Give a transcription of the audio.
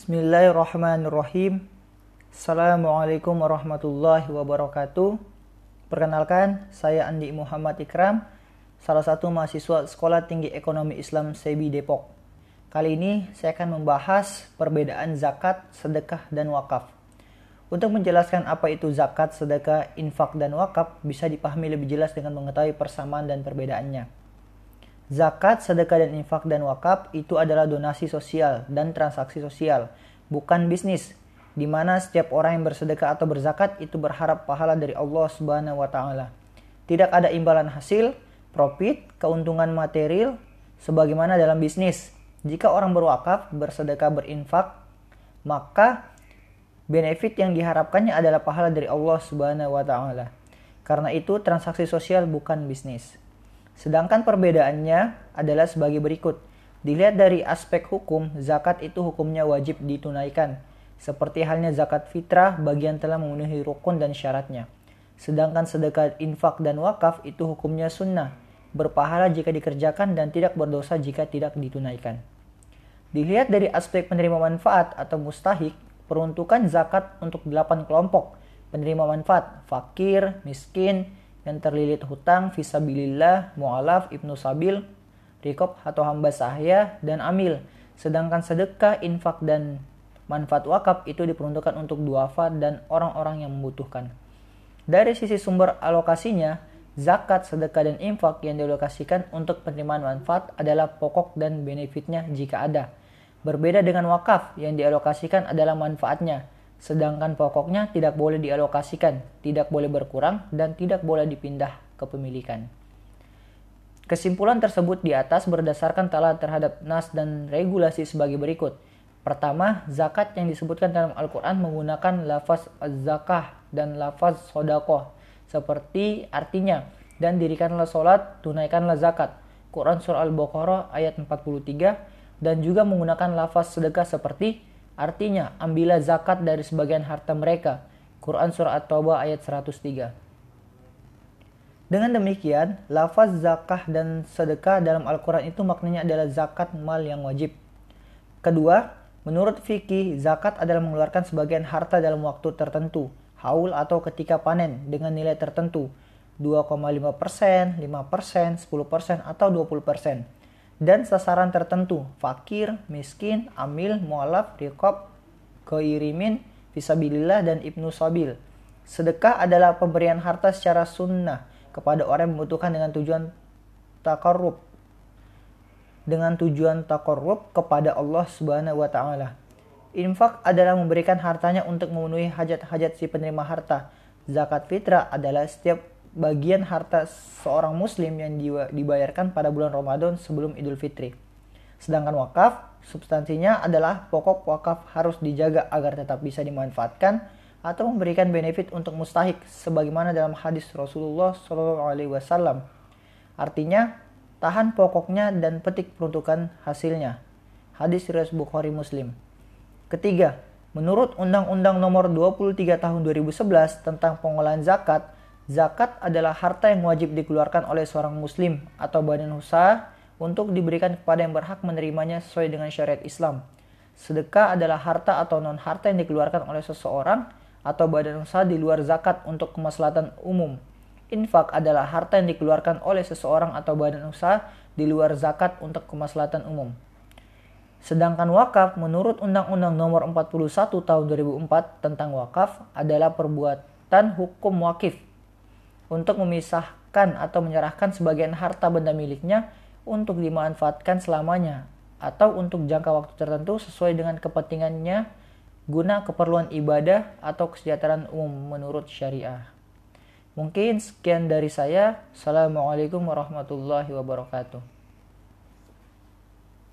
Bismillahirrahmanirrahim. Assalamualaikum warahmatullahi wabarakatuh. Perkenalkan, saya Andi Muhammad Ikram, salah satu mahasiswa Sekolah Tinggi Ekonomi Islam SEBI Depok. Kali ini saya akan membahas perbedaan zakat, sedekah, dan wakaf. Untuk menjelaskan apa itu zakat, sedekah, infak, dan wakaf bisa dipahami lebih jelas dengan mengetahui persamaan dan perbedaannya. Zakat, sedekah, dan infak dan wakaf itu adalah donasi sosial dan transaksi sosial, bukan bisnis, di mana setiap orang yang bersedekah atau berzakat itu berharap pahala dari Allah Subhanahu wa taala. Tidak ada imbalan hasil, profit, keuntungan material sebagaimana dalam bisnis. Jika orang berwakaf, bersedekah, berinfak, maka benefit yang diharapkannya adalah pahala dari Allah Subhanahu wa taala. Karena itu transaksi sosial bukan bisnis. Sedangkan perbedaannya adalah sebagai berikut. Dilihat dari aspek hukum, zakat itu hukumnya wajib ditunaikan. Seperti halnya zakat fitrah bagian telah memenuhi rukun dan syaratnya. Sedangkan sedekah infak dan wakaf itu hukumnya sunnah, berpahala jika dikerjakan dan tidak berdosa jika tidak ditunaikan. Dilihat dari aspek penerima manfaat atau mustahik, peruntukan zakat untuk 8 kelompok penerima manfaat, fakir, miskin, yang terlilit hutang, visabilillah, mu'alaf, ibnu sabil, rikob atau hamba sahya, dan amil. Sedangkan sedekah, infak, dan manfaat wakaf itu diperuntukkan untuk duafa dan orang-orang yang membutuhkan. Dari sisi sumber alokasinya, zakat, sedekah, dan infak yang dialokasikan untuk penerimaan manfaat adalah pokok dan benefitnya jika ada. Berbeda dengan wakaf yang dialokasikan adalah manfaatnya, sedangkan pokoknya tidak boleh dialokasikan, tidak boleh berkurang, dan tidak boleh dipindah kepemilikan. Kesimpulan tersebut di atas berdasarkan telah terhadap nas dan regulasi sebagai berikut. Pertama, zakat yang disebutkan dalam Al-Quran menggunakan lafaz zakah dan lafaz sodakoh, seperti artinya, dan dirikanlah sholat, tunaikanlah zakat. Quran Surah Al-Baqarah ayat 43, dan juga menggunakan lafaz sedekah seperti Artinya, ambillah zakat dari sebagian harta mereka. Quran Surah At-Taubah ayat 103. Dengan demikian, lafaz zakah dan sedekah dalam Al-Quran itu maknanya adalah zakat mal yang wajib. Kedua, menurut fikih, zakat adalah mengeluarkan sebagian harta dalam waktu tertentu, haul atau ketika panen dengan nilai tertentu, 2,5%, 5%, 10%, atau 20% dan sasaran tertentu, fakir, miskin, amil, mualaf, rikob, keirimin, visabilillah, dan ibnu sabil. Sedekah adalah pemberian harta secara sunnah kepada orang yang membutuhkan dengan tujuan takarrub dengan tujuan takarrub kepada Allah Subhanahu wa taala. Infak adalah memberikan hartanya untuk memenuhi hajat-hajat si penerima harta. Zakat fitrah adalah setiap bagian harta seorang muslim yang dibayarkan pada bulan Ramadan sebelum Idul Fitri. Sedangkan wakaf, substansinya adalah pokok wakaf harus dijaga agar tetap bisa dimanfaatkan atau memberikan benefit untuk mustahik sebagaimana dalam hadis Rasulullah SAW. Artinya, tahan pokoknya dan petik peruntukan hasilnya. Hadis riwayat Bukhari Muslim. Ketiga, menurut Undang-Undang Nomor 23 Tahun 2011 tentang pengolahan zakat, Zakat adalah harta yang wajib dikeluarkan oleh seorang muslim atau badan usaha untuk diberikan kepada yang berhak menerimanya sesuai dengan syariat Islam. Sedekah adalah harta atau non-harta yang dikeluarkan oleh seseorang atau badan usaha di luar zakat untuk kemaslahatan umum. Infak adalah harta yang dikeluarkan oleh seseorang atau badan usaha di luar zakat untuk kemaslahatan umum. Sedangkan wakaf menurut Undang-Undang Nomor 41 Tahun 2004 tentang wakaf adalah perbuatan hukum wakif untuk memisahkan atau menyerahkan sebagian harta benda miliknya untuk dimanfaatkan selamanya atau untuk jangka waktu tertentu sesuai dengan kepentingannya guna keperluan ibadah atau kesejahteraan umum menurut syariah. Mungkin sekian dari saya. Assalamualaikum warahmatullahi wabarakatuh.